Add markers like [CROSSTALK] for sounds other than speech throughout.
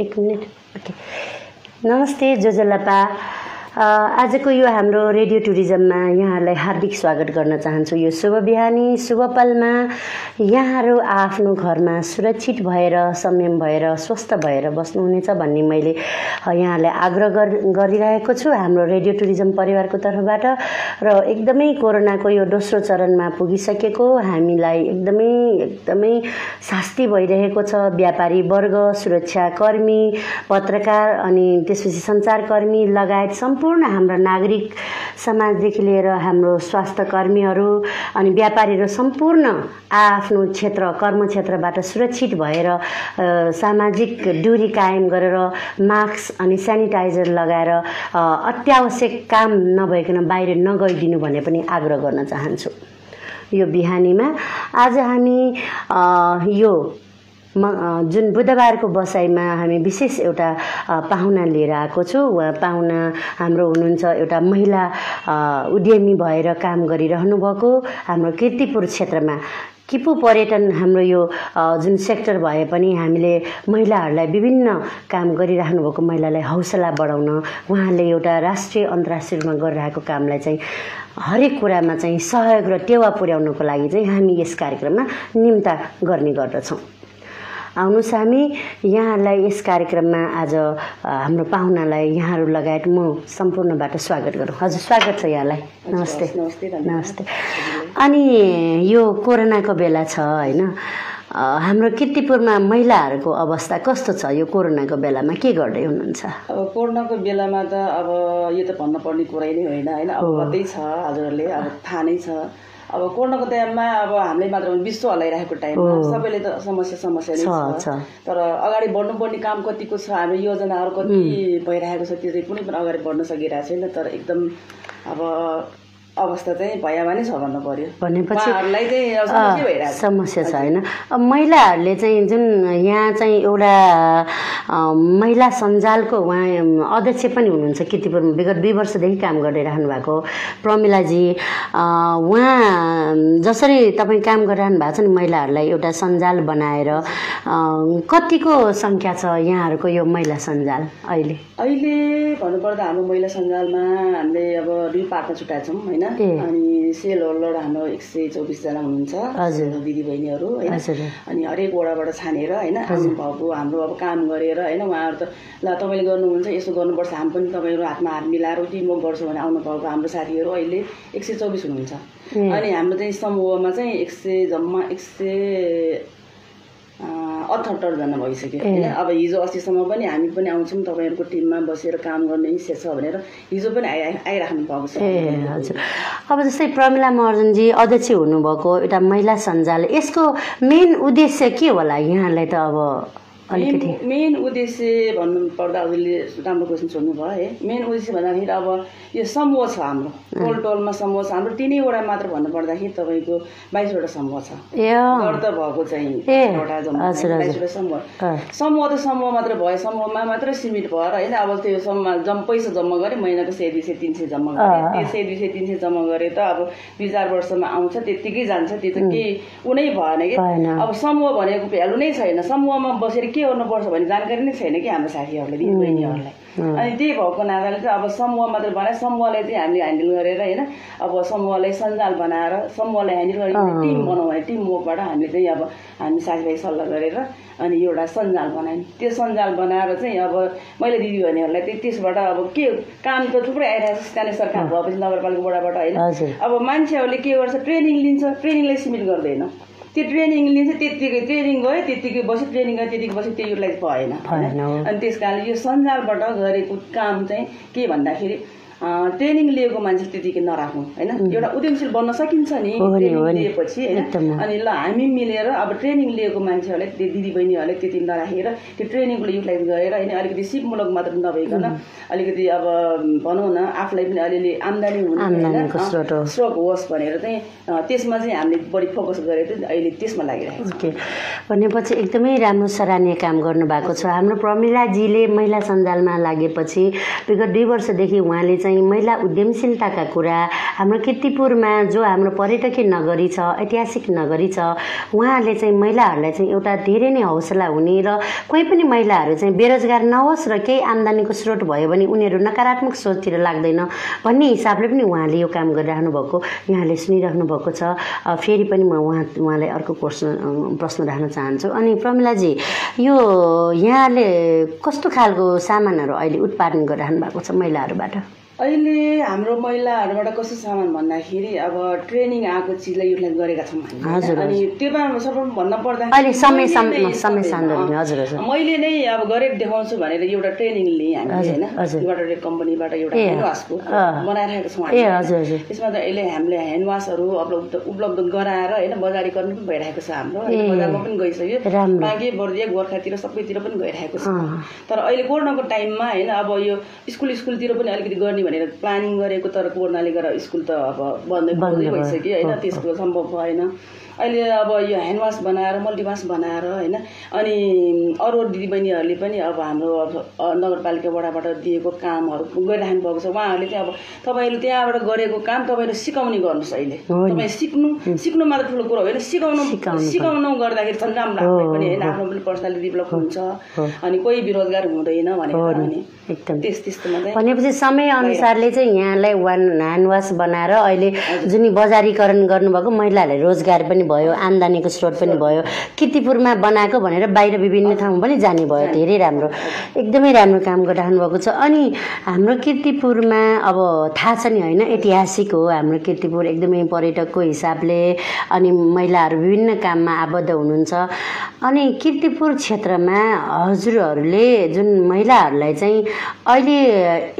एक minute okay. नमस्ते जोजलपा आजको यो हाम्रो रेडियो टुरिज्ममा यहाँहरूलाई हार्दिक स्वागत गर्न चाहन्छु। यो शुभ बिहानी शुभ पलमा यहाँहरू आफ्नो घरमा सुरक्षित भएर संयम भएर स्वस्थ भएर बस्नुहुनेछ भन्ने मैले यहाँलाई आग्रह गरिरहेको छु हाम्रो रेडियो टुरिज्म परिवारको तर्फबाट। र एकदमै कोरोनाको यो दोस्रो चरणमा पुगिसकेको हामीलाई एकदमै एकदमै शास्ति भइरहेको छ। व्यापारी वर्ग सुरक्षाकर्मी पत्रकार अनि त्यसपछि सञ्चारकर्मी लगायत सम्पूर्ण सम्पूर्ण हाम्रा नागरिक समाजदेखि लिएर हाम्रो स्वास्थ्य कर्मीहरू अनि व्यापारीहरू सम्पूर्ण आफ्नो क्षेत्र कर्मक्षेत्रबाट सुरक्षित भएर सामाजिक दूरी कायम गरेर मास्क अनि सेनिटाइजर लगाएर अत्यावश्यक काम नभइकन बाहिर नगइदिनु भने पनि आग्रह गर्न चाहन्छु। यो बिहानीमा आज हामी यो म जुन बुधबारको बसाइमा हामी विशेष एउटा पाहुना लिएर आएको छु। उहाँ पाहुना हाम्रो हुनुहुन्छ एउटा महिला उद्यमी भएर काम गरिरहनु भएको हाम्रो किर्तिपुर क्षेत्रमा। किपु पर्यटन हाम्रो यो जुन सेक्टर भए पनि हामीले महिलाहरूलाई विभिन्न काम गरिराख्नु भएको महिलालाई हौसला बढाउन उहाँले एउटा राष्ट्रिय अन्तर्राष्ट्रिय रूपमा गरिरहेको कामलाई चाहिँ हरेक कुरामा चाहिँ सहयोग र टेवा पुर्याउनको लागि चाहिँ हामी यस कार्यक्रममा निम्ता गर्ने गर्दछौँ। आउनुहोस् हामी यहाँहरूलाई यस कार्यक्रममा आज हाम्रो पाहुनालाई यहाँहरू लगायत म सम्पूर्णबाट स्वागत गरौँ। हजुर स्वागत छ यहाँलाई। नमस्ते। नमस्ते नमस्ते। अनि यो कोरोनाको बेला छ होइन? हाम्रो किर्तिपुरमा महिलाहरूको अवस्था कस्तो छ यो कोरोनाको बेलामा? के गर्दै हुनुहुन्छ? अब कोरोनाको बेलामा त अब यो त भन्नुपर्ने कुरै नै होइन होइन? अब कतै छ हजुरहरूले अब थाहा नै छ। अब कोरोनाको टाइममा अब हामीले मात्र विश्व हल्लाइरहेको टाइममा सबैले त समस्या समस्या नै छ तर अगाडि बढ्नुपर्ने काम कतिको छ हाम्रो योजनाहरू कति भइरहेको छ त्यो चाहिँ कुनै पनि अगाडि बढ्न सकिरहेको छैन। तर एकदम अब अवस्था चाहिँ भयामा नै छ भन्नु पर्यो। भनेपछि समस्या छ होइन। अब महिलाहरूले चाहिँ जुन यहाँ चाहिँ एउटा महिला सञ्जालको उहाँ अध्यक्ष पनि हुनुहुन्छ किर्तिपुरमा विगत दुई वर्षदेखि काम गरिरहनु भएको प्रमिलाजी। उहाँ जसरी तपाईँ काम गरिरहनु भएको छ नि महिलाहरूलाई एउटा सञ्जाल बनाएर कतिको सङ्ख्या छ यहाँहरूको यो महिला सञ्जाल अहिले? अहिले भन्नुपर्दा हाम्रो महिला सञ्जालमा हामीले अब दुई पार्टमा छुट्याएको छौँ होइन? अनि सेल होल्डर हाम्रो एक सय चौबिसजना हुनुहुन्छ। दिदी बहिनीहरू होइन? अनि हरेक वडाबाट छानेर होइन? आउनुभएको हाम्रो अब काम गरेर होइन? उहाँहरू त ल तपाईँले गर्नुहुन्छ यसो गर्नुपर्छ। हामी पनि तपाईँहरू हातमा हात मिलाएर टिमवर्क गर्छु भने आउनुभएको हाम्रो साथीहरू अहिले एक सय चौबिस हुनुहुन्छ। अनि हाम्रो चाहिँ समूहमा चाहिँ एक सय जम्मा एक सय अठहत्तरजना भइसक्यो। होइन? अब हिजो अस्तिसम्म पनि हामी पनि आउँछौँ तपाईँहरूको टिममा बसेर काम गर्ने इच्छा छ भनेर हिजो पनि आइ आइराख्नु भएको छ ए हजुर। अब जस्तै प्रमिला महर्जनजी अध्यक्ष हुनुभएको एउटा महिला सञ्जाल यसको मेन उद्देश्य के होला यहाँलाई त अब? अलिकति। मेन उद्देश्य भन्नुपर्दा हजुरले राम्रो क्वेसन सोध्नुभयो है। मेन उद्देश्य भन्दाखेरि अब यो समूह छ हाम्रो। टोल टोलमा समूह छ। हाम्रो तिनैवटा मात्र भन्नुपर्दाखेरि तपाईँको बाइसवटा समूह छ। भएको चाहिँ बाइसवटा समूह। समूह त समूह मात्र भयो। समूहमा मात्र सीमित भएर होइन अब त्यो समूह जम पैसा जम्मा गरेँ महिनाको सय दुई सय तिन सय जम्मा गरेँ। त्यो सय दुई सय तिन सय जम्मा गरेँ त अब दुई चार वर्षमा आउँछ त्यत्तिकै जान्छ। त्यो त केही उनै भएन कि। अब समूह भनेको भ्यालु नै छैन। समूहमा बसेर के गर्नुपर्छ भन्ने जानकारी नै छैन कि हाम्रो साथीहरूलाई दिदीबहिनीहरूलाई। अनि त्यही भएको नाताले चाहिँ अब समूह मात्र बनाए समूहलाई चाहिँ हामीले ह्यान्डल गरेर होइन अब समूहलाई सञ्जाल बनाएर समूहलाई ह्यान्डल गरेर टिम बनाउँ भने टिम वर्कबाट हामीले चाहिँ अब हामी साथीभाइ सल्लाह गरेर अनि एउटा सञ्जाल बनायौँ। त्यो सञ्जाल बनाएर चाहिँ अब मैले दिदीबहिनीहरूलाई चाहिँ त्यसबाट अब के काम त थुप्रै आइरहेको छ स्थानीय सरकार भएपछि नगरपालिकाबाट होइन। अब मान्छेहरूले के गर्छ ट्रेनिङ लिन्छ ट्रेनिङलाई सीमित गर्दैन। त्यो ट्रेनिङ लिन्छ त्यत्तिकै ट्रेनिङ गयो त्यत्तिकै बस्यो ट्रेनिङ गयो त्यतिकै बस्यो त्यो युटिलाइज भएन। अनि त्यस कारणले यो सञ्जालबाट गरेको काम चाहिँ के भन्दाखेरि ट्रेनिङ लिएको मान्छे त्यतिकै नराख्नु होइन? एउटा उद्यमशील बन्न सकिन्छ नि ट्रेनिङ लिएपछि होइन? अनि ल हामी मिलेर अब ट्रेनिङ लिएको मान्छेहरूलाई त्यो दिदीबहिनीहरूले त्यति नराखेर त्यो ट्रेनिङको युटिलाइज गरेर होइन अलिकति सिपमूलक मात्र नभइकन अलिकति अब भनौँ न आफूलाई पनि अलिअलि आम्दानी हुनु स्रोत होस् भनेर चाहिँ त्यसमा चाहिँ हामीले बढी फोकस गरेर चाहिँ अहिले त्यसमा लागिरहेको छ। भनेपछि एकदमै राम्रो सराहनीय काम गर्नुभएको छ। हाम्रो प्रमिलाजीले महिला सञ्जालमा लागेपछि विगत दुई वर्षदेखि उहाँले चाहिँ महिला उद्यमशीलताका कुरा हाम्रो किर्तिपुरमा जो हाम्रो पर्यटकीय नगरी छ ऐतिहासिक नगरी छ उहाँहरूले चाहिँ महिलाहरूलाई चाहिँ एउटा धेरै नै हौसला हुने र कोही पनि महिलाहरू चाहिँ बेरोजगार नहोस् र केही आम्दानीको स्रोत भयो भने उनीहरू नकारात्मक सोचतिर लाग्दैन भन्ने हिसाबले पनि उहाँले यो काम गरिराख्नु भएको यहाँले सुनिराख्नु भएको छ। फेरि पनि म उहाँ उहाँलाई अर्को प्रश्न प्रश्न राख्न चाहन्छु। अनि प्रमिलाजी यो यहाँले कस्तो खालको सामानहरू अहिले उत्पादन गरिराख्नु भएको छ महिलाहरूबाट? अहिले हाम्रो महिलाहरूबाट कस्तो सामान भन्दाखेरि अब ट्रेनिङ आएको चिजलाई युटिलाइज गरेका छौँ अनि त्योमा सर्वप्रथम भन्न पर्दा अहिले समय मैले नै समय सबै- सान्दर्भिक, अँ, हजुर, हजुर। मैले नै अब गरेर देखाउँछु भनेर एउटा ट्रेनिङ लिएँ हामीले होइन। युवाटोरेट कम्पनीबाट एउटा ए, ह्यान्डवासको अँ। बनाइरहेको छौँ त्यसमा त अहिले हामीले ह्यान्डवासहरू उपलब्ध उपलब्ध गराएर होइन बजारीकरण पनि भइरहेको छ हाम्रो बजारमा पनि गइसक्यो। बाँकी बर्दिया गोर्खातिर सबैतिर पनि गइरहेको छ। तर अहिले कोरोनाको टाइममा होइन अब यो स्कुल स्कुलतिर पनि अलिकति गर्ने भनेर प्लानिङ गरेको तर कोरोनाले गर्दा स्कुल त अब बन्दै बन्द। भइसक्यो होइन? त्यसको सम्भव भएन। अहिले अब यो ह्यान्डवास बनाएर मल्टिवास बनाएर होइन? अनि अरू अरू दिदीबहिनीहरूले पनि अब हाम्रो नगरपालिका वडाबाट दिएको कामहरू गरिराख्नु भएको छ। उहाँहरूले चाहिँ अब तपाईँले त्यहाँबाट गरेको काम तपाईँले सिकाउने गर्नुहोस् अहिले। तपाईँ सिक्नु सिक्नु मात्र ठुलो कुरो होइन। सिकाउनु सिकाउनु गर्दाखेरि झन् राम्रो आफूलाई पनि होइन। आफ्नो पनि पर्सनालिटी डेभलप हुन्छ। अनि कोही बेरोजगार हुँदैन भनेर त्यस त्यस्तोमा चाहिँ भनेपछि समय अनुसारले चाहिँ यहाँलाई वान ह्यान्डवास बनाएर अहिले जुन बजारीकरण गर्नुभएको महिलाहरूलाई रोजगार पनि भयो आम्दानीको स्रोत पनि भयो किर्तिपुरमा बनाएको भनेर बाहिर विभिन्न ठाउँमा पनि जाने भयो धेरै राम्रो एकदमै राम्रो काम गरिराख्नु भएको छ। अनि हाम्रो किर्तिपुरमा अब थाहा छ नि होइन ऐतिहासिक हो हाम्रो किर्तिपुर एकदमै पर्यटकको हिसाबले अनि महिलाहरू विभिन्न काममा आबद्ध हुनुहुन्छ। अनि किर्तिपुर क्षेत्रमा हजुरहरूले जुन महिलाहरूलाई चाहिँ अहिले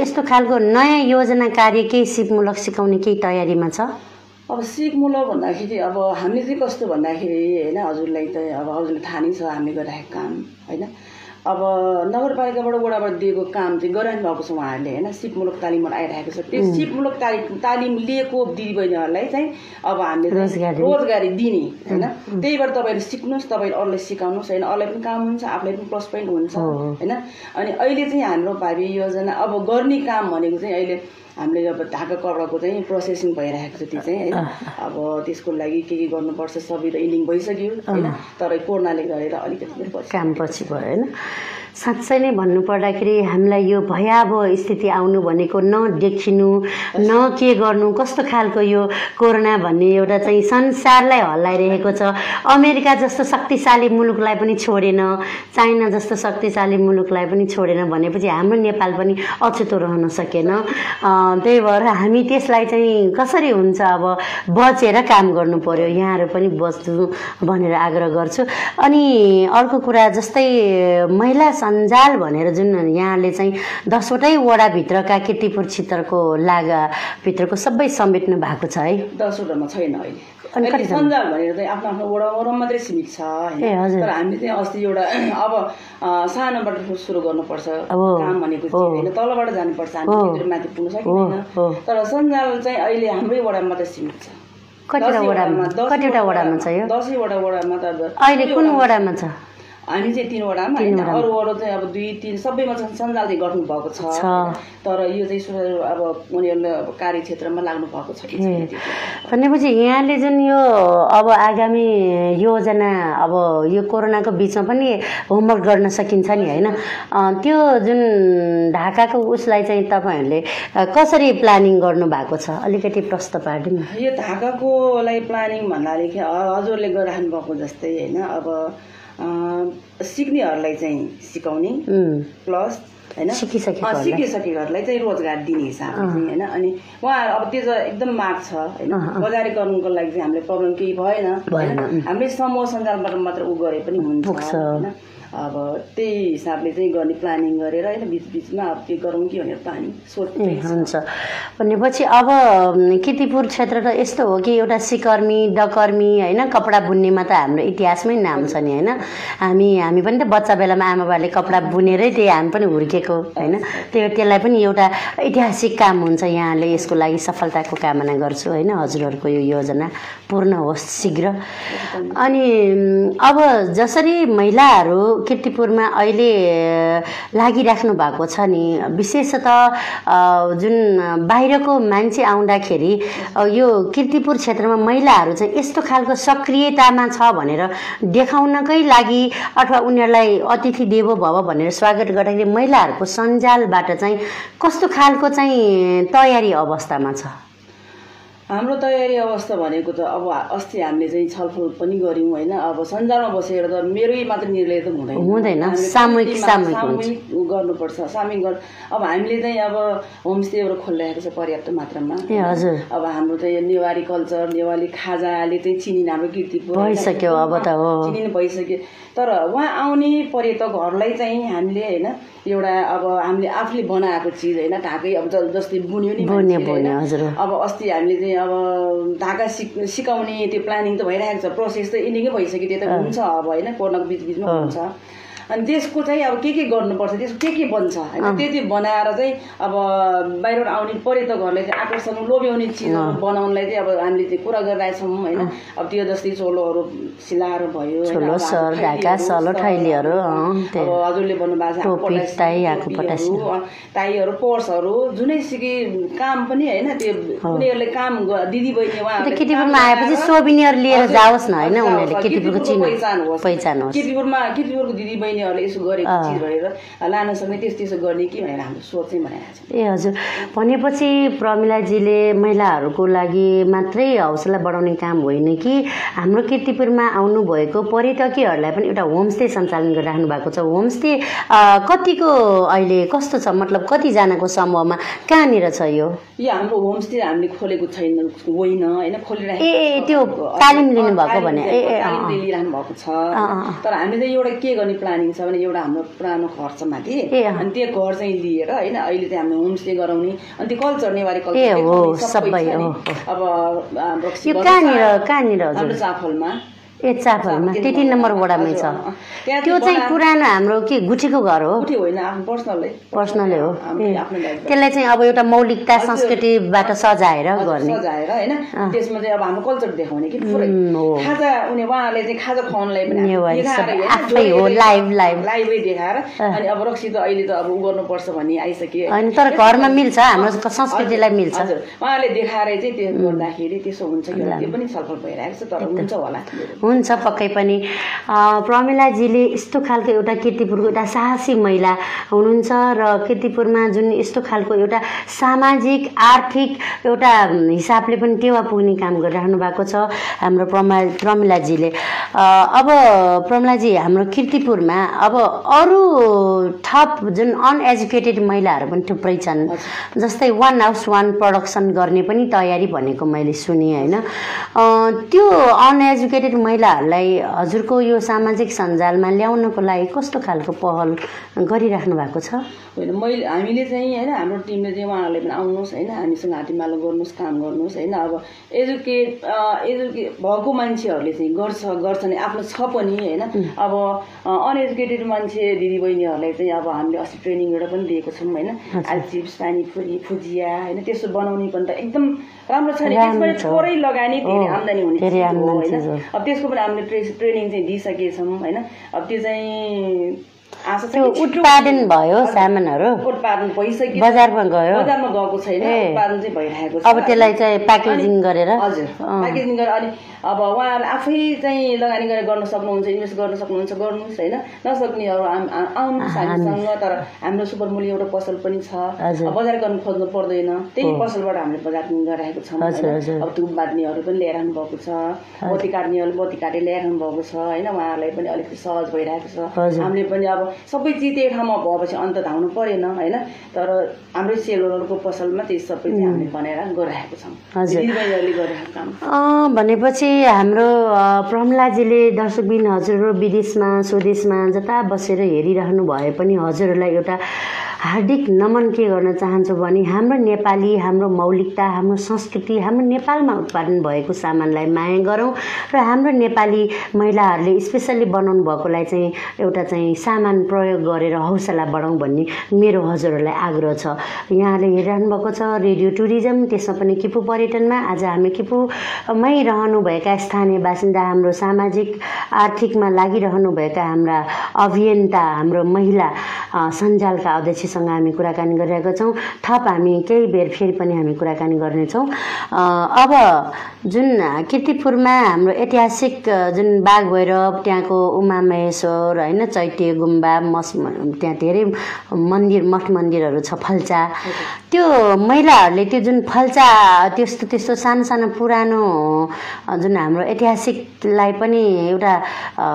यस्तो खालको नयाँ योजना कार्य केही सिपमूलक सिकाउने केही तयारीमा छ? अब सिकमूलक भन्दाखेरि अब हामीले चाहिँ कस्तो भन्दाखेरि होइन हजुरलाई त अब हजुरलाई थाहा नै छ हामीले गरिरहेको काम होइन? अब नगरपालिकाबाट वडाबाट दिएको काम चाहिँ गरिरहनु भएको छ उहाँहरूले होइन? सिपमूलक तालिमहरू आइरहेको छ। त्यो सिपमूलक तालिम तालिम लिएको दिदीबहिनीहरूलाई चाहिँ अब हामीले रोजगारी। दिने होइन? त्यहीबाट तपाईँहरू सिक्नुहोस् तपाईँहरू अरूलाई सिकाउनुहोस् होइन? अरूलाई पनि काम हुन्छ आफूलाई पनि प्लस पोइन्ट हुन्छ। होइन? अनि अहिले चाहिँ हाम्रो भावी योजना अब गर्ने काम भनेको चाहिँ अहिले हामीले अब ढाका कपडाको चाहिँ प्रोसेसिङ भइरहेको छ त्यो चाहिँ होइन? अब त्यसको लागि के के गर्नुपर्छ सबै त इन्डिङ भइसक्यो होइन? तर कोरोनाले गरेर अलिकति काम पछि भयो होइन? साँच्चै नै भन्नुपर्दाखेरि हामीलाई यो भयावह स्थिति आउनु भनेको न देखिनु न के गर्नु कस्तो खालको यो कोरोना भन्ने एउटा चाहिँ संसारलाई हल्लाइरहेको छ। अमेरिका जस्तो शक्तिशाली मुलुकलाई पनि छोडेन चाइना जस्तो शक्तिशाली मुलुकलाई पनि छोडेन भनेपछि हाम्रो नेपाल पनि अछुतो रहन सकेन। त्यही भएर हामी त्यसलाई चाहिँ कसरी हुन्छ अब बचेर काम गर्नु पर्यो यहाँहरू पनि बच्नु भनेर आग्रह गर्छु। अनि अर्को कुरा जस्तै महिला सञ्जाल भनेर जुन यहाँले चाहिँ दसवटै वडाभित्रका किर्तिपुर क्षेत्रको लागा भित्रको सबै समेट्नु भएको छ है। दसवटामा छैन अहिले। अनि? सञ्जाल भनेर चाहिँ आफ्नो आफ्नो वडा वडा मात्रै सीमित छ। तर हामीले चाहिँ अस्ति एउटा [CLEARS THROAT] अब सानोबाट सुरु गर्नुपर्छ। काम भनेको होइन। तलबाट जानुपर्छ। हामी माथि पुग्न सकिँदैन। तर सञ्जाल चाहिँ अहिले हाम्रै वडा मात्रै सीमित छ। कतिवटा वडामा? कतिवटा वडामा छ यो? दसैँवटा वडामा त अहिले कुन वडामा छ? हामी चाहिँ तिनवटामा होइन। अरू अरू चाहिँ अब दुई तिन सबैमा चाहिँ सञ्जाल चाहिँ गर्नु भएको छ। तर यो चाहिँ अब उनीहरूले अब कार्यक्षेत्रमा लाग्नु भएको छ। भनेपछि यहाँले जुन यो अब आगामी योजना अब यो कोरोनाको बिचमा पनि होमवर्क गर्न सकिन्छ नि होइन। त्यो जुन ढाकाको उसलाई चाहिँ तपाईँहरूले कसरी प्लानिङ गर्नु भएको छ? अलिकति प्रश्न पारिदिनु। यो ढाकाको लागि प्लानिङ भन्नादेखि ह- हजुरले गरिराख्नु भएको जस्तै होइन। अब सिक्नेहरूलाई चाहिँ सिकाउने प्लस होइन सिकिसकेकोहरूलाई। चाहिँ रोजगार दिने हिसाबले चाहिँ होइन अनि उहाँ अब त्यो एकदम माग छ होइन। बजारीकरणको लागि चाहिँ हामीले प्रब्लम केही भएन होइन? हामीले समूह सञ्जालबाट मात्र उ गरे पनि हुन्छ। होइन अब त्यही हिसाबले चाहिँ गर्ने प्लानिङ गरेर होइन बिच बिचमा अब के गरौँ कि भनेर प्लानिङ सोध्दै छ। हुन्छ। भनेपछि अब उम्, किर्तिपुर क्षेत्र त यस्तो हो कि एउटा सिकर्मी डकर्मी होइन कपडा बुन्नेमा त हाम्रो इतिहासमै नाम छ नि होइन। हामी हामी पनि त बच्चा बेलामा आमा बाबाले कपडा बुनेरै त्यही हामी पनि हुर्केको होइन। त्यो त्यसलाई पनि एउटा ऐतिहासिक काम हुन्छ यहाँले यसको लागि सफलताको कामना गर्छु होइन। हजुरहरूको यो योजना पूर्ण होस् शीघ्र। अनि अब जसरी महिलाहरू किर्तिपुरमा अहिले लागिराख्नु भएको छ नि। विशेषतः जुन बाहिरको मान्छे आउँदाखेरि यो किर्तिपुर क्षेत्रमा महिलाहरू चाहिँ यस्तो खालको सक्रियतामा छ भनेर देखाउनकै लागि अथवा उनीहरूलाई अतिथि देवो भव भनेर स्वागत गर्दाखेरि महिलाहरूको सञ्जालबाट चाहिँ कस्तो खालको चाहिँ तयारी अवस्थामा छ? हाम्रो तयारी अवस्था भनेको त अब अस्ति हामीले चाहिँ छलफल पनि गऱ्यौँ होइन। अब सञ्जालमा बसेर त मेरै मात्र निर्णय त हुँदैन। हुँदैन। सामूहिक- सामूहिक गर्नुपर्छ। सामूहिक गर अब हामीले चाहिँ अब होमस्टेहरू खोलिरहेको छ पर्याप्त मात्रामा। ए हजुर। अब हाम्रो चाहिँ यो नेवारी कल्चर नेवारी खाजाले चाहिँ चिनिन हाम्रो कीर्तिपुर? भइसक्यो, अब त हो। चिनिन भइसक्यो। तर उहाँ आउने पर्यटकहरूलाई चाहिँ हामीले होइन एउटा अब हामीले आफूले बनाएको चिज होइन ढाकै अब जस्तै बुन्यो नि। अब अस्ति हामीले चाहिँ अब ढाका सिक सिकाउने त्यो प्लानिङ त भइरहेको छ प्रोसेस त इन्डिङै भइसक्यो त्यो त हुन्छ अब होइन कोरोनाको बिचबिचमा हुन्छ। अनि त्यसको चाहिँ अब के के गर्नुपर्छ त्यसको के के बन्छ होइन? त्यति बनाएर चाहिँ अब बाहिरबाट आउने पर्यटकहरूलाई चाहिँ आकर्षण लोभ्याउने चिजहरू बनाउनलाई चाहिँ अब हामीले चाहिँ कुरा गरिरहेछौँ होइन? अब त्यो जस्तै चोलोहरू सिलाहरू भयो अब। हजुरले भन्नुभएको छ टाईहरू पर्सहरू जुनै सिकी काम पनि होइन? त्यो उनीहरूले काम दिदी बहिनी उहाँहरूले अन्त किर्तिपुरमा काम आएपछि बहिनीहरूले यसो गरेको। चिज भनेर लान सक्ने त्यस्तो त्यस्तो गर्ने कि भनेर हाम्रो सोच चाहिँ बनाएको छ ए हजुर भनेपछि प्रमिलाजीले महिलाहरूको लागि मात्रै हौसला बढाउने काम होइन कि हाम्रो किर्तिपुरमा आउनुभएको पर्यटकीयहरूलाई पनि एउटा होमस्टे सञ्चालन गरिराख्नु भएको छ होमस्टे कतिको अहिले कस्तो छ मतलब कतिजनाको समूहमा कहाँनिर छ यो यो हाम्रो होमस्टे हामीले खोलेको छैन होइन होइन खोलिरहेको ए। त्यो तालिम लिनु अँ, भएको तालिम भने। ए, लिइरहनु भएको छ। तर हामीले एउटा के गर्ने प्लानिङ छ भने एउटा हाम्रो पुरानो घर छ माथि। अनि त्यो घर चाहिँ लिएर होइन अहिले चाहिँ हामीले होमस्टे गराउने। अनि त्यो कल्चर नेवारी कल्चर अब हाम्रो चाफलमा। ए चापलमा त्यति नम्बर वडामै छ। त्यो चाहिँ पुरानो हाम्रो के गुठीको घर हो? पर्सनलै। हो। त्यसलाई चाहिँ अब एउटा मौलिकता। संस्कृतिबाट सजाएर गर्ने। सजाएर होइन? त्यसमा चाहिँ अब हाम्रो कल्चर देखाउने कि पुरै। उम्, हो। खाजा उनी उहाँहरूले चाहिँ खाजा खुवाउनलाई पनि हामी नेवारी देखाएर सबै होइन, आफै हो, लाइभ, लाइभ। लाइभै देखाएर। अँ। अनि अब रक्सी त अहिले त अब उ गर्नुपर्छ भन्ने आइसक्यो। होइन तर घरमा मिल्छ हाम्रो संस्कृतिलाई मिल्छ। उहाँले देखाएर चाहिँ त्यो गर्दाखेरि त्यसो हुन्छ कि होला, त्यो पनि छलफल भइरहेको छ तर हुन्छ होला। हुन्छ पक्कै पनि। प्रमिलाजीले यस्तो खालको एउटा किर्तिपुरको एउटा साहसी महिला हुनुहुन्छ र किर्तिपुरमा जुन यस्तो खालको एउटा सामाजिक आर्थिक एउटा हिसाबले पनि टेवा पुग्ने काम गरिराख्नु भएको छ हाम्रो प्रमा प्रमिलाजीले। अब प्रमिलाजी हाम्रो किर्तिपुरमा अब अरू थप जुन अनएजुकेटेड महिलाहरू पनि थुप्रै छन् जस्तै वान हाउस वान प्रडक्सन गर्ने पनि तयारी भनेको मैले सुनेँ होइन। त्यो अनएजुकेटेड महिलाहरूलाई हजुरको यो सामाजिक सञ्जालमा ल्याउनको लागि कस्तो खालको पहल गरिराख्नु भएको छ? होइन मैले हामीले चाहिँ होइन हाम्रो टिमले चाहिँ उहाँहरूले पनि आउनुहोस् होइन हामीसँग हातीमालो गर्नुहोस् काम गर्नुहोस् होइन। अब एजुकेट एजुकेट भएको मान्छेहरूले चाहिँ गर्छ गर्छ नि। आफ्नो छ पनि होइन। अब अनएजुकेटेड मान्छे दिदीबहिनीहरूलाई चाहिँ अब हामीले अस्ति ट्रेनिङ एउटा पनि दिएको छौँ होइन। चिप्स पानीपुरी भुजिया होइन त्यसो बनाउने पनि त एकदम राम्रो छ नि। त्यसबाट। थोरै लगानी धेरै आम्दानी हुने होइन। अब त्यसको पनि हामीले ट्रे ट्रेनिङ चाहिँ दिइसकेछौँ होइन? अब त्यो चाहिँ त्यो उत्पादन भयो सामानहरू। उत्पादन भइसक्यो। बजारमा गयो। बजारमा गएको छैन। उत्पादन चाहिँ भइरहेको छ। अब त्यसलाई चाहिँ प्याकेजिङ गरेर। हजुर। प्याकेजिङ गरेर। अनि अब उहाँहरूले आफै चाहिँ लगानी गरेर गर्न सक्नुहुन्छ इन्भेस्ट गर्न सक्नुहुन्छ गर्नुहोस् होइन? नसक्नेहरू आउनुहोस् हामीसँग तर हाम्रो सुपर मूल्य एउटा पसल पनि छ। बजार गर्न खोज्नु पर्दैन। त्यही पसलबाट हामीले बजार गरिरहेको छौँ। अब धुप बाँध्नेहरू पनि ल्याएर भएको छ। बत्ती काट्नेहरू बत्ती काटेर ल्याइरहनु भएको छ होइन? उहाँहरूलाई पनि अलिकति सहज भइरहेको छ। हामीले पनि अब सबै चिज त्यही ठाउँमा भएपछि अन्त धाउनु परेन होइन? तर हाम्रै सेलरहरूको पसलमा त्यो सबै चाहिँ हामीले बनाएर गरिरहेको छौँ भनेपछि हाम्रो प्रमलाजीले दर्शकबिन हजुरहरू विदेशमा स्वदेशमा जता बसेर हेरिरहनु भए पनि हजुरहरूलाई एउटा हार्दिक नमन के गर्न चाहन्छु भने हाम्रो नेपाली हाम्रो मौलिकता हाम्रो संस्कृति हाम्रो नेपालमा उत्पादन भएको सामानलाई माया गरौँ र हाम्रो नेपाली महिलाहरूले स्पेसल्ली बनाउनु भएकोलाई चाहिँ एउटा चाहिँ सामान प्रयोग गरेर हौसला बढाउँ भन्ने मेरो हजुरहरूलाई आग्रह छ। यहाँले हेरिरहनु भएको छ रेडियो टुरिज्म त्यसमा पनि किपु पर्यटनमा आज हामी किपुमै रहनुभएका स्थानीय बासिन्दा हाम्रो सामाजिक आर्थिकमा लागिरहनुभएका हाम्रा अभियन्ता हाम्रो महिला सञ्जालका अध्यक्षसँग हामी कुराकानी गरिरहेका छौँ। थप हामी केही बेर फेरि पनि हामी कुराकानी गर्नेछौँ। अब जुन किर्तिपुरमा हाम्रो ऐतिहासिक जुन बाघ भैरव त्यहाँको उमा महेश्वर होइन चैत्य गुम्बा मस त्यहाँ धेरै मन्दिर मठ मन्दिरहरू छ फल्चा। त्यो महिलाहरूले त्यो जुन फल्चा त्यस्तो त्यस्तो सानो सानो पुरानो जुन हाम्रो ऐतिहासिकलाई पनि एउटा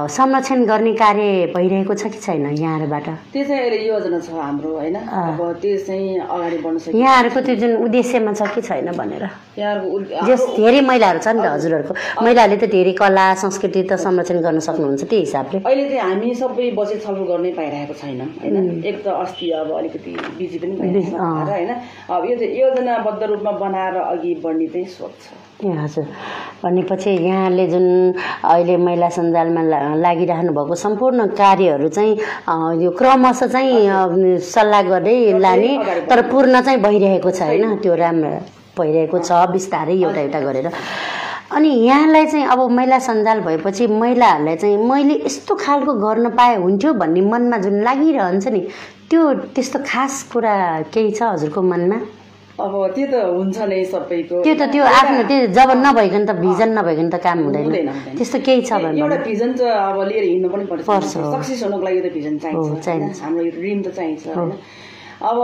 संरक्षण गर्ने कार्य भइरहेको छ कि छैन यहाँहरूबाट? त्यो चाहिँ अहिले योजना छ हाम्रो होइन? अब त्यो चाहिँ अगाडि बढ्न सकिन्छ। यहाँहरूको त्यो जुन उद्देश्यमा छ कि छैन भनेर? यहाँहरूको जस धेरै महिलाहरू छ नि त हजुरहरूको। महिलाहरूले त धेरै कला संस्कृति त संरक्षण गर्न सक्नुहुन्छ त्यो हिसाबले। अहिले चाहिँ हामी सबै बजेट छलफल गर्नै पाइरहेको छैनौँ होइन? एक त अस्ति अब अलिकति बिजी पनि भइरहेको छ होइन? अब यो चाहिँ योजनाबद्ध रूपमा बनाएर अघि बढ्ने चाहिँ सोच छ। ए हजुर। भनेपछि यहाँले जुन अहिले महिला सञ्जालमा ला- लागिरहनु भएको सम्पूर्ण कार्यहरू चाहिँ यो क्रमशः चाहिँ सल्लाह गर्दै लाने तर पूर्ण चाहिँ भइरहेको छ होइन? त्यो राम्रो भइरहेको छ बिस्तारै एउटा एउटा गरेर। अनि यहाँलाई चाहिँ अब महिला सञ्जाल भएपछि महिलाहरूलाई चाहिँ मैले यस्तो खालको गर्न पाए हुन्थ्यो भन्ने मनमा जुन लागिरहन्छ नि त्यो त्यस्तो खास कुरा केही छ हजुरको मनमा? अब त्यो त हुन्छ नै सबैको। त्यो त त्यो आफ्नो त्यो जब नभइकन त भिजन नभइकन त काम हुँदैन। त्यस्तो केही छ भने एउटा भिजन चाहिँ अब लिएर हिँड्नु पनि पर्छ। सक्सेस हुनुको लागि त भिजन चाहिन्छ? हाम्रो ड्रिम त चाहिन्छ अब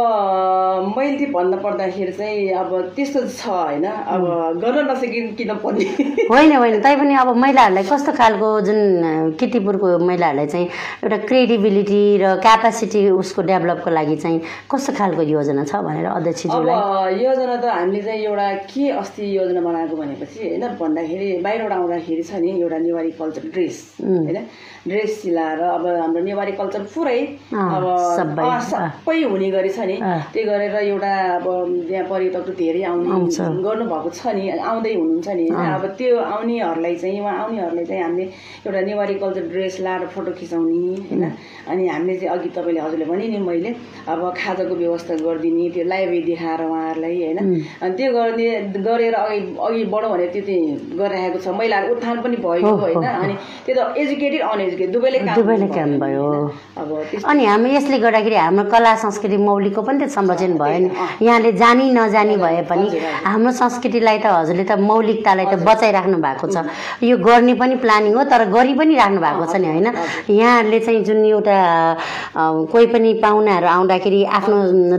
मैले त्यो भन्नु पर्दाखेरि चाहिँ अब त्यस्तो छ होइन। अब गर्न नसकि किन पर्ने होइन होइन तैपनि अब महिलाहरूलाई कस्तो खालको जुन किर्तिपुरको महिलाहरूलाई चाहिँ एउटा क्रेडिबिलिटी र क्यापासिटी उसको डेभलपको लागि चाहिँ कस्तो खालको योजना छ भनेर अध्यक्षज्यूलाई? योजना त हामीले चाहिँ एउटा के अस्ति योजना बनाएको भनेपछि होइन भन्दाखेरि बाहिरबाट आउँदाखेरि छ नि एउटा नेवारी कल्चर ड्रेस. होइन। ड्रेस सिलाएर अब हाम्रो नेवारी कल्चर पुरै अब सबै, हुने गरी छ नि। त्यही गरेर एउटा अब त्यहाँ पर्यटकहरू धेरै आउने। गर्नुभएको छ नि आउँदै हुनुहुन्छ नि। होइन अब त्यो आउनेहरूलाई चाहिँ उहाँ आउनेहरूलाई चाहिँ हामीले एउटा नेवारी कल्चर ड्रेस लाएर फोटो खिचाउने होइन? अनि हामीले चाहिँ अघि तपाईँले हजुरले भने नि मैले अब खाजाको व्यवस्था गरिदिने त्यो लाइब्रेरी देखाएर उहाँहरूलाई होइन? अनि त्यो गर्ने गरेर अघि अघि बढौँ भने त्यो चाहिँ गरिरहेको छ। महिलाहरू उत्थान पनि भएको होइन। अनि त्यो त एजुकेटेड अनएजुकेटेड दुवैले काम भयो अनि हामी यसले गर्दाखेरि हाम्रो कला संस्कृति मौलिकको पनि त संरक्षण भयो नि। यहाँले जानी नजानी भए पनि। हाम्रो संस्कृतिलाई त हजुरले त मौलिकतालाई त बचाइराख्नु भएको छ। यो गर्ने पनि प्लानिङ हो तर गरी पनि राख्नु भएको छ नि होइन। यहाँहरूले चाहिँ जुन एउटा कोही पनि पाहुनाहरू आउँदाखेरि आफ्नो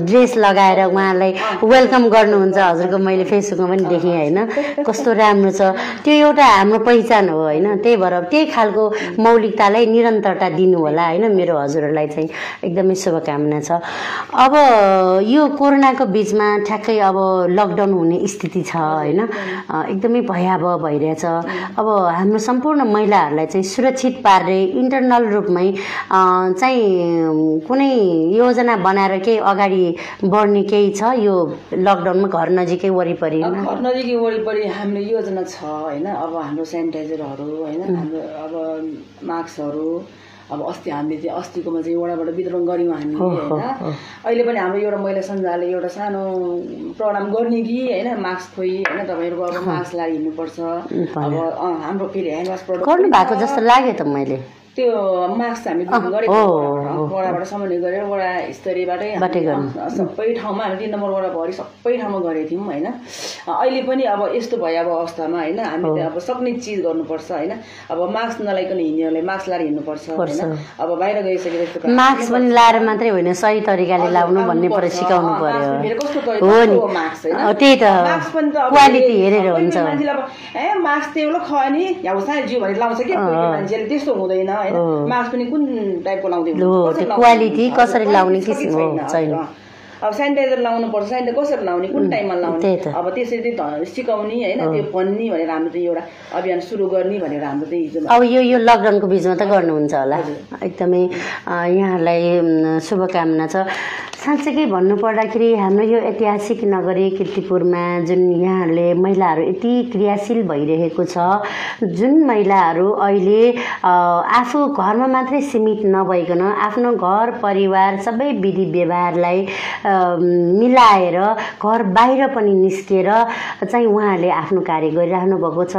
ड्रेस लगाएर उहाँहरूलाई वेलकम गर्नुहुन्छ। हजुरको मैले फेसबुकमा पनि देखेँ होइन। कस्तो राम्रो छ। त्यो एउटा हाम्रो पहिचान हो होइन। त्यही भएर त्यही खालको मौलिकतालाई निरन्तरता दिनु होला होइन? मेरो हजुरहरूलाई चाहिँ एकदमै शुभकामना छ। अब यो कोरोनाको बिचमा ठ्याक्कै अब लकडाउन हुने स्थिति छ होइन? एकदमै भयावह भइरहेछ। अब हाम्रो सम्पूर्ण महिलाहरूलाई चाहिँ सुरक्षित पार्ने इन्टरनल रूपमै चाहिँ कुनै योजना बनाएर केही अगाडि बढ्ने केही छ? यो लकडाउनमा घर नजिकै वरिपरि घर नजिकै वरिपरि हाम्रो योजना छ होइन? अब हाम्रो सेनिटाइजरहरू होइन? हाम्रो अब मास्कहरू अब अस्ति हामीले चाहिँ अस्तिकोमा चाहिँ वडाबाट वितरण गऱ्यौँ हामी होइन। अहिले पनि हाम्रो एउटा महिला सञ्जालले एउटा सानो प्रोग्राम गर्ने कि होइन? मास्क खोइ होइन? तपाईँहरूको अब मास्क लगाइ हिँड्नुपर्छ अब हाम्रो फेरि ह्यान्ड वास प्रडक्ट गर्नु भएको जस्तो लाग्यो त मैले। त्यो मास्क हामी गरेको वडाबाट समन्वय गरेर वडा स्तरीयबाटै सबै ठाउँमा हामी तिन नम्बर वडाभरि सबै ठाउँमा गरेको थियौँ होइन। अहिले पनि अब यस्तो भयावह अवस्थामा होइन। हामीले अब सक्ने चिज गर्नुपर्छ होइन। अब मास्क नलाइकन हिँड्नेहरूलाई मास्क लाएर हिँड्नुपर्छ होइन। अब बाहिर गइसकेपछि त मास्क पनि लाएर मात्रै होइन सही तरिकाले लाउनु भन्ने पर सिकाउनु पर्यो हो नि। त्यही त। अब क्वालिटी हेरेर हुन्छ। मान्छेले अब ए मास्क त्यही ख नि याउसा जिउ भनेर लाउँछ कि कोही कोही मान्छेले त्यस्तो हुँदैन होइन। मास्क पनि कुन टाइपको लाउँदै क्वालिटी कसरी लाउने किसिम हो, छैन। अब सेनिटाइजर लाउनु पर्छ सेनिटाइजर कसरी लाउने कुन टाइममा लाउने। अब त्यसरी ध- सिकाउने होइन त्यो भन्ने भनेर हाम्रो चाहिँ एउटा अभियान सुरु गर्ने भनेर हाम्रो चाहिँ हिजो अब यो यो लकडाउनको बिचमा त गर्नुहुन्छ होला। एकदमै यहाँहरूलाई शुभकामना छ। साँच्चैकै भन्नुपर्दाखेरि हाम्रो यो ऐतिहासिक नगरी किर्तिपुरमा जुन यहाँहरूले महिलाहरू यति क्रियाशील भइरहेको छ जुन महिलाहरू अहिले आफू घरमा मात्रै सीमित नभइकन आफ्नो घर परिवार सबै विधि व्यवहारलाई मिलाएर घर बाहिर पनि निस्किएर चाहिँ उहाँहरूले आफ्नो कार्य गरिराख्नु भएको छ।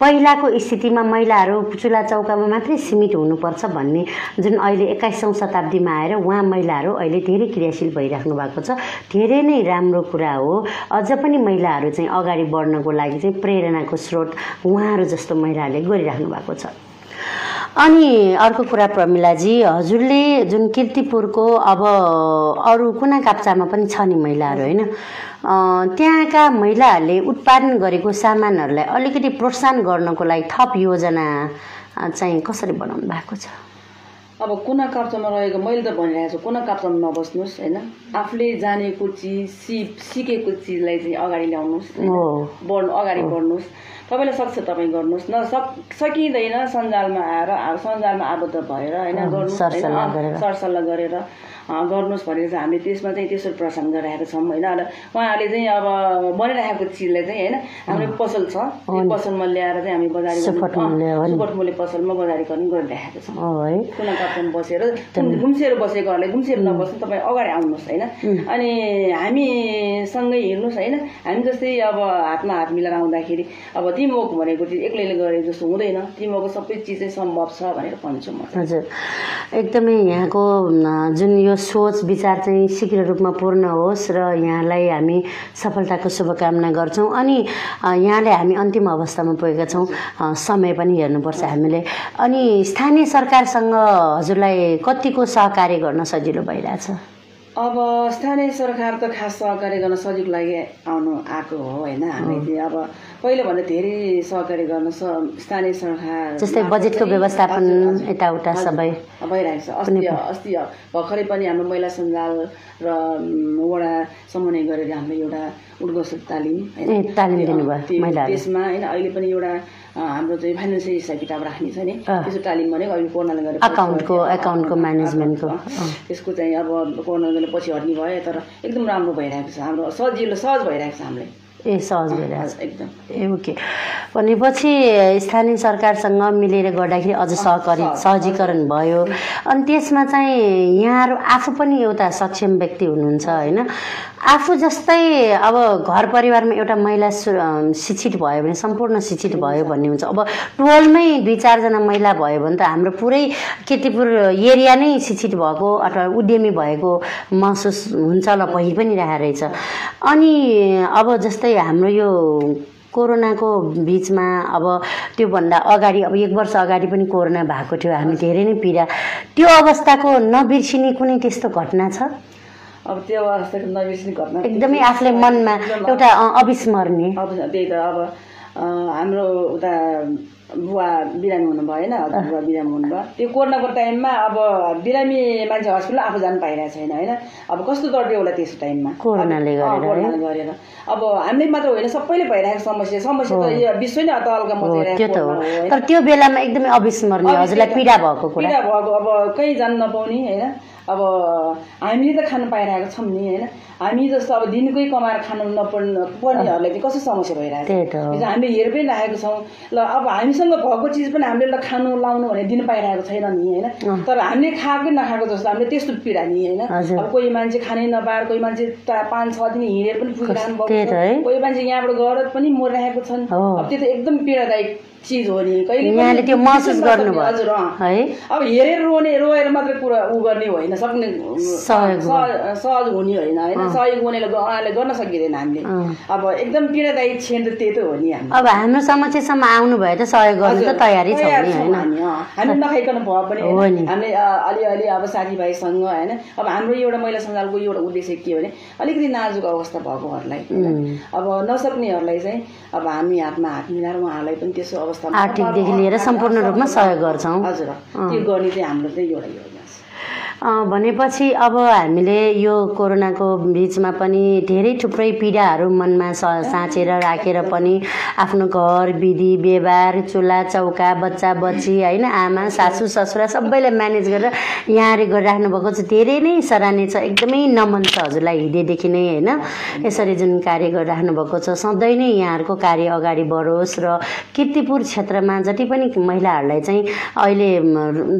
पहिलाको स्थितिमा महिलाहरू चुला चौकामा मात्रै सीमित हुनुपर्छ भन्ने जुन अहिले एक्काइसौँ शताब्दीमा आएर उहाँ महिलाहरू अहिले धेरै क्रियाशील भइराख्नु भएको छ। धेरै नै राम्रो कुरा हो। अझ पनि महिलाहरू चाहिँ अगाडि बढ्नको लागि चाहिँ प्रेरणाको स्रोत उहाँहरू जस्तो महिलाहरूले गरिराख्नु भएको छ। अनि अर्को कुरा प्रमिलाजी हजुरले जुन किर्तिपुरको अब अरू कुना काप्चामा पनि छ नि महिलाहरू होइन? त्यहाँका महिलाहरूले उत्पादन गरेको सामानहरूलाई अलिकति प्रोत्साहन गर्नको लागि थप योजना चाहिँ कसरी बनाउनु भएको छ? अब कुना काप्चामा रहेको मैले त भनिरहेको छु कुना काप्चामा नबस्नुहोस् होइन? आफूले जानेको चिज सिप सिकेको चिजलाई चाहिँ अगाडि ल्याउनुहोस् बढ्नु अगाडि बढ्नुहोस्। तपाईँलाई सक्छ तपाईँ गर्नुहोस् न सक सकिँदैन सञ्जालमा आएर अब सञ्जालमा आबद्ध भएर होइन गर्नुहोस् सरसल्लाह? गरेर। गर्नुहोस् भनेर चाहिँ हामीले त्यसमा चाहिँ त्यसरी प्रोत्साहन गरिरहेका छौँ होइन? र उहाँहरूले चाहिँ अब बनिरहेको चिजलाई चाहिँ होइन? हाम्रो पसल छ त्यो पसलमा ल्याएर चाहिँ हामी बजारी सुपथ मूल्य हो नि। सुपथ मूल्य पसलमा बजारीकरण गरिरहेका छौँ। कुना काप्चामा बसेर घुम- घुम्सेर बसेकोहरूले घुम्सेर नबस्नु तपाईँ अगाडि आउनुहोस् होइन? अनि हामीसँगै हिँड्नुहोस् होइन? हामी जस्तै अब हातमा हात मिलाएर आउँदाखेरि अब टिमवर्क भनेको चाहिँ एक्लैले गरेको जस्तो हुँदैन। टिमवर्कको सबै चिज चाहिँ सम्भव छ भनेर भन्छु म। हजुर। एकदमै यहाँको जुन यो सोच विचार चाहिँ शीघ्र रूपमा पूर्ण होस् र यहाँलाई हामी सफलताको शुभकामना गर्छौँ। अनि यहाँले हामी अन्तिम अवस्थामा पुगेका छौँ। समय पनि हेर्नुपर्छ हामीले। अनि स्थानीय सरकारसँग हजुरलाई कतिको सहकार्य गर्न सजिलो भइरहेछ? अब स्थानीय सरकार त खास सहकारी गर्न सजिलो लागि आउनु आएको हो होइन? हामी चाहिँ अब पहिलोभन्दा धेरै सहकारी गर्न स स्थानीय सरकार जस्तै बजेटको व्यवस्थापन यताउता सबै भइरहेको छ। अस्ति अस्ति भर्खरै पनि हाम्रो महिला सञ्जाल र वडा समन्वय गरेर हामीले एउटा उद्घोषित तालिम। त्यसमा होइन अहिले पनि एउटा हाम्रो चाहिँ फाइनेन्सियल हिसाब किताब राख्ने छ नि। त्यसको तालिम भनेको अहिले कोरोनाले गरेर अकाउन्टको अकाउन्टको म्यानेजमेन्टको। त्यसको चाहिँ अब कोरोनाले पछि हट्ने भयो तर एकदम राम्रो भइरहेको छ। हाम्रो सजिलो सहज भइरहेको छ हामीलाई। ए सहज भइरहेछ। एकदम। ए ओके। भनेपछि स्थानीय सरकारसँग मिलेर गर्दाखेरि अझ सहकारी सहजीकरण भयो। अनि त्यसमा चाहिँ यहाँहरू आफू पनि एउटा सक्षम व्यक्ति हुनुहुन्छ होइन? आफू जस्तै अब घर परिवारमा एउटा महिला शिक्षित भयो भने सम्पूर्ण शिक्षित भयो भन्ने हुन्छ। अब टोलमै दुई चारजना महिला भयो भने त हाम्रो पुरै किर्तिपुर एरिया नै शिक्षित भएको अथवा उद्यमी भएको महसुस हुन्छ ल भइ पनि रहेको रहेछ। अनि अब जस्तै हाम्रो यो कोरोनाको बिचमा अब त्योभन्दा अगाडि अब एक वर्ष अगाडि पनि कोरोना भएको थियो हामी धेरै नै पीडा। त्यो अवस्थाको नबिर्सिने कुनै त्यस्तो घटना छ? अब त्यो अवस्थाको नबिर्सिने घटना एकदमै आफूले मनमा एउटा अविस्मरणीय। त्यही त अब हाम्रो उता बुवा बिरामी हुनुभयो होइन बुवा बिरामी हुनुभयो त्यो कोरोनाको टाइममा अब बिरामी मान्छे हस्पिटल आफू जानु पाइरहेको छैन होइन? अब कस्तो दर्दियो होला त्यस टाइममा? कोरोनाले गरेर अब हामीले मात्र होइन सबैले भइरहेको समस्या। समस्या त यो विश्व नै तलका मचाइरहेको? तर त्यो बेलामा एकदमै अविस्मरणीय हजुरलाई पीडा भएको पीडा भएको अब कहीँ जानु नपाउने होइन? अब हामीले त खानु पाइरहेको छौँ नि होइन हामी जस्तो अब दिनकै कमाएर खानु नपर्ने पर्नेहरूलाई चाहिँ कस्तो समस्या भइरहेको। छ हामीले हेर पनि राखेको छौँ ल अब हामीसँग भएको चिज पनि हामीले ल खानु लाउनु भने दिन पाइरहेको छैन नि होइन। तर हामीले खाएकै नखाएको जस्तो हामीले त्यस्तो पीडा नि होइन। अब कोही मान्छे खानै नपाएर कोही मान्छे ता- पाँच छ दिन हिँडेर पनि पुगिरहनु। भएको कोही मान्छे यहाँबाट गएर पनि मरिरहेको छन्। अब त्यो त एकदम पीडादायक चिज हो नि कहिले यहाँले त्यो महसुस गर्नुभयो। हजुर। है? अब हेरेर रोने रोएर मात्रै कुरा ऊ गर्ने होइन सक्ने सहयोग हुने। होइन होइन? सहयोग हुनेले उहाँले गर्न सकिँदैन हामीले। अब एकदम पीडादायी क्षण त त्यही त हो नि हामी। अब हाम्रो समस्यासम्म आउनु भयो त सहयोग गर्नु त तयारी छौँ नि हामी, नखाइकन भयो पनि। हामीले अलिअलि अब साथीभाइसँग होइन? अब हाम्रो एउटा महिला सञ्जालको एउटा उद्देश्य के हो भने अलिकति नाजुक अवस्था भएकोहरूलाई? अब नसक्नेहरूलाई चाहिँ अब हामी हातमा हात मिलाएर उहाँहरूलाई पनि त्यसो अवस्थामा आर्थिकदेखि लिएर सम्पूर्ण रूपमा सहयोग गर्छौँ। हजुर त्यो गर्ने चाहिँ हाम्रो चाहिँ एउटा भनेपछि अब हामीले यो कोरोनाको बिचमा पनि धेरै थुप्रै पीडाहरू मनमा साँचेर राखेर पनि आफ्नो घर विधि व्यवहार चुल्हा चौका बच्चा बच्ची होइन आमा सासू ससुरा सबैलाई म्यानेज गरेर यहाँले गरिराख्नु भएको चाहिँ धेरै नै सराहनीय छ। एकदमै नमन छ हजुरलाई हृदयदेखि नै होइन। यसरी जुन कार्य गरिराख्नु भएको छ सधैँ नै यहाँहरूको कार्य अगाडि बढोस् र किर्तिपुर क्षेत्रमा जति पनि महिलाहरूलाई चाहिँ अहिले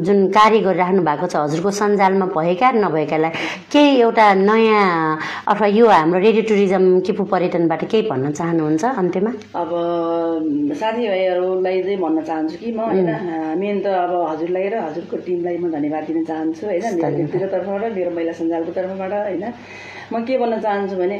जुन कार्य गरिराख्नु भएको छ हजुरको सञ्जालमा भएका र नभएकालाई केही एउटा नयाँ अथवा यो हाम्रो रेडियो टुरिज्म किपु पर्यटनबाट केही भन्न चाहनुहुन्छ अन्त्यमा? अब साथीभाइहरूलाई चाहिँ भन्न चाहन्छु कि म होइन? मेन त अब हजुरलाई र हजुरको टिमलाई म धन्यवाद दिन चाहन्छु होइन? मेरो व्यक्तिगत तर्फबाट मेरो महिला सञ्जालको तर्फबाट होइन? म के भन्न चाहन्छु भने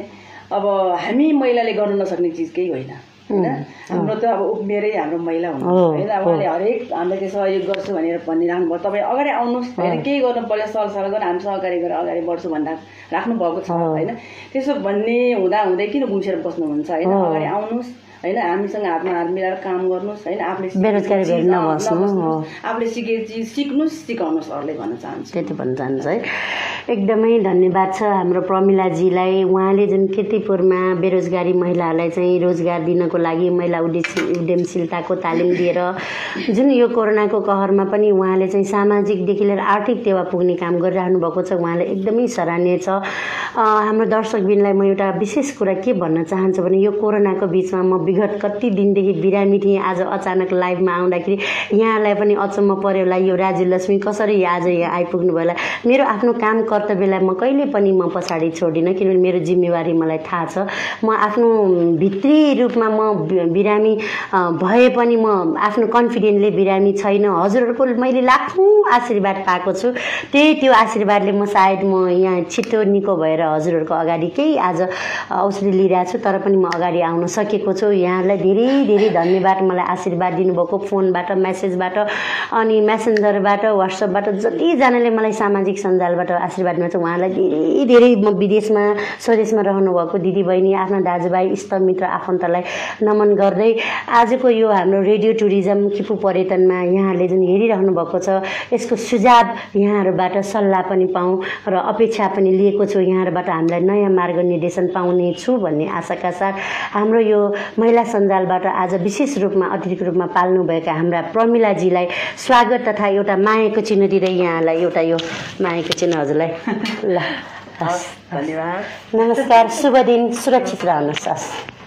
अब हामी महिलाले गर्न नसक्ने चिज केही होइन। होइन? हाम्रो त अब उमेरै हाम्रो महिला हुनु होइन? अब उहाँले हरेक हामीलाई त्यो सहयोग गर्छु भनेर भनिरहनु भयो। तपाईँ अगाडि आउनुहोस्। होइन केही गर्नु पर्यो सरसल्लाह गरेर हामी सहकारी गरेर अगाडि बढ्छु भन्दा राख्नु भएको छ होइन? त्यसो भन्ने हुँदा हुँदै किन गुम्सेर बस्नुहुन्छ? होइन? अगाडि आउनुहोस्। होइन हामीसँग हातमा हात मिलाएर काम गर्नुहोस् होइन। आफूले बेरोजगारी अँ, नबस्नु। आफूले सिकेको चिज सिक्नुहोस् सिकाउनुहोस् अरूले भन्न चाहन्छु। त्यति भन्न चाहन्छु है। एकदमै धन्यवाद छ हाम्रो प्रमिलाजीलाई। उहाँले जुन किर्तिपुरमा बेरोजगारी महिलाहरूलाई चाहिँ रोजगार दिनको लागि महिला उद्देश्य उद्यमशीलताको तालिम दिएर जुन यो कोरोनाको कहरमा पनि उहाँले चाहिँ सामाजिकदेखि लिएर आर्थिक टेवा पुग्ने काम गरिरहनु भएको छ उहाँले एकदमै सराहनीय छ। हाम्रो दर्शकबिनलाई म एउटा विशेष कुरा के भन्न चाहन्छु भने यो कोरोनाको बिचमा म विगत कति दिनदेखि बिरामी थिएँ। आज अचानक लाइभमा आउँदाखेरि यहाँलाई पनि अचम्म पर्यो होला। यो राज्य लक्ष्मी कसरी आज यहाँ आइपुग्नु भयो होला? मेरो आफ्नो काम कर्तव्यलाई म कहिले पनि म पछाडि छोड्दिनँ किनभने मेरो जिम्मेवारी मलाई थाहा छ। म आफ्नो भित्री रूपमा म बिरामी भए पनि म आफ्नो कन्फिडेन्टले बिरामी छैन। हजुरहरूको मैले लाखौँ आशीर्वाद पाएको छु। त्यही त्यो आशीर्वादले म सायद म यहाँ छिटो निको भएर हजुरहरूको अगाडि केही आज औषधि लिइरहेको छु तर पनि म अगाडि आउन सकेको छु। यहाँलाई धेरै धेरै धन्यवाद। मलाई आशीर्वाद दिनुभएको फोनबाट म्यासेजबाट अनि मेसेन्जरबाट वाट्सएपबाट जतिजनाले मलाई सामाजिक सञ्जालबाट आशीर्वाद दिनुहुन्छ उहाँलाई धेरै धेरै म विदेशमा स्वदेशमा रहनुभएको दिदीबहिनी आफ्ना दाजुभाइ इष्टमित्र आफन्तलाई नमन गर्दै आजको यो हाम्रो रेडियो टुरिज्म किपु पर्यटनमा यहाँहरूले जुन हेरिरहनु भएको छ यसको सुझाव यहाँहरूबाट सल्लाह पनि पाऊँ र अपेक्षा पनि लिएको छु। यहाँहरूबाट हामीलाई नयाँ मार्ग निर्देशन पाउने छु भन्ने आशाका साथ हाम्रो यो महिला सञ्जालबाट आज विशेष रूपमा अतिथिको रूपमा पाल्नुभएका हाम्रा प्रमिलाजीलाई स्वागत तथा एउटा मायाको चिन्ह दिँदै यहाँलाई एउटा यो मायाको चिन्ह हजुरलाई। ल हस्। धन्यवाद। नमस्कार शुभ दिन सुरक्षित रहनुहोस् हस्।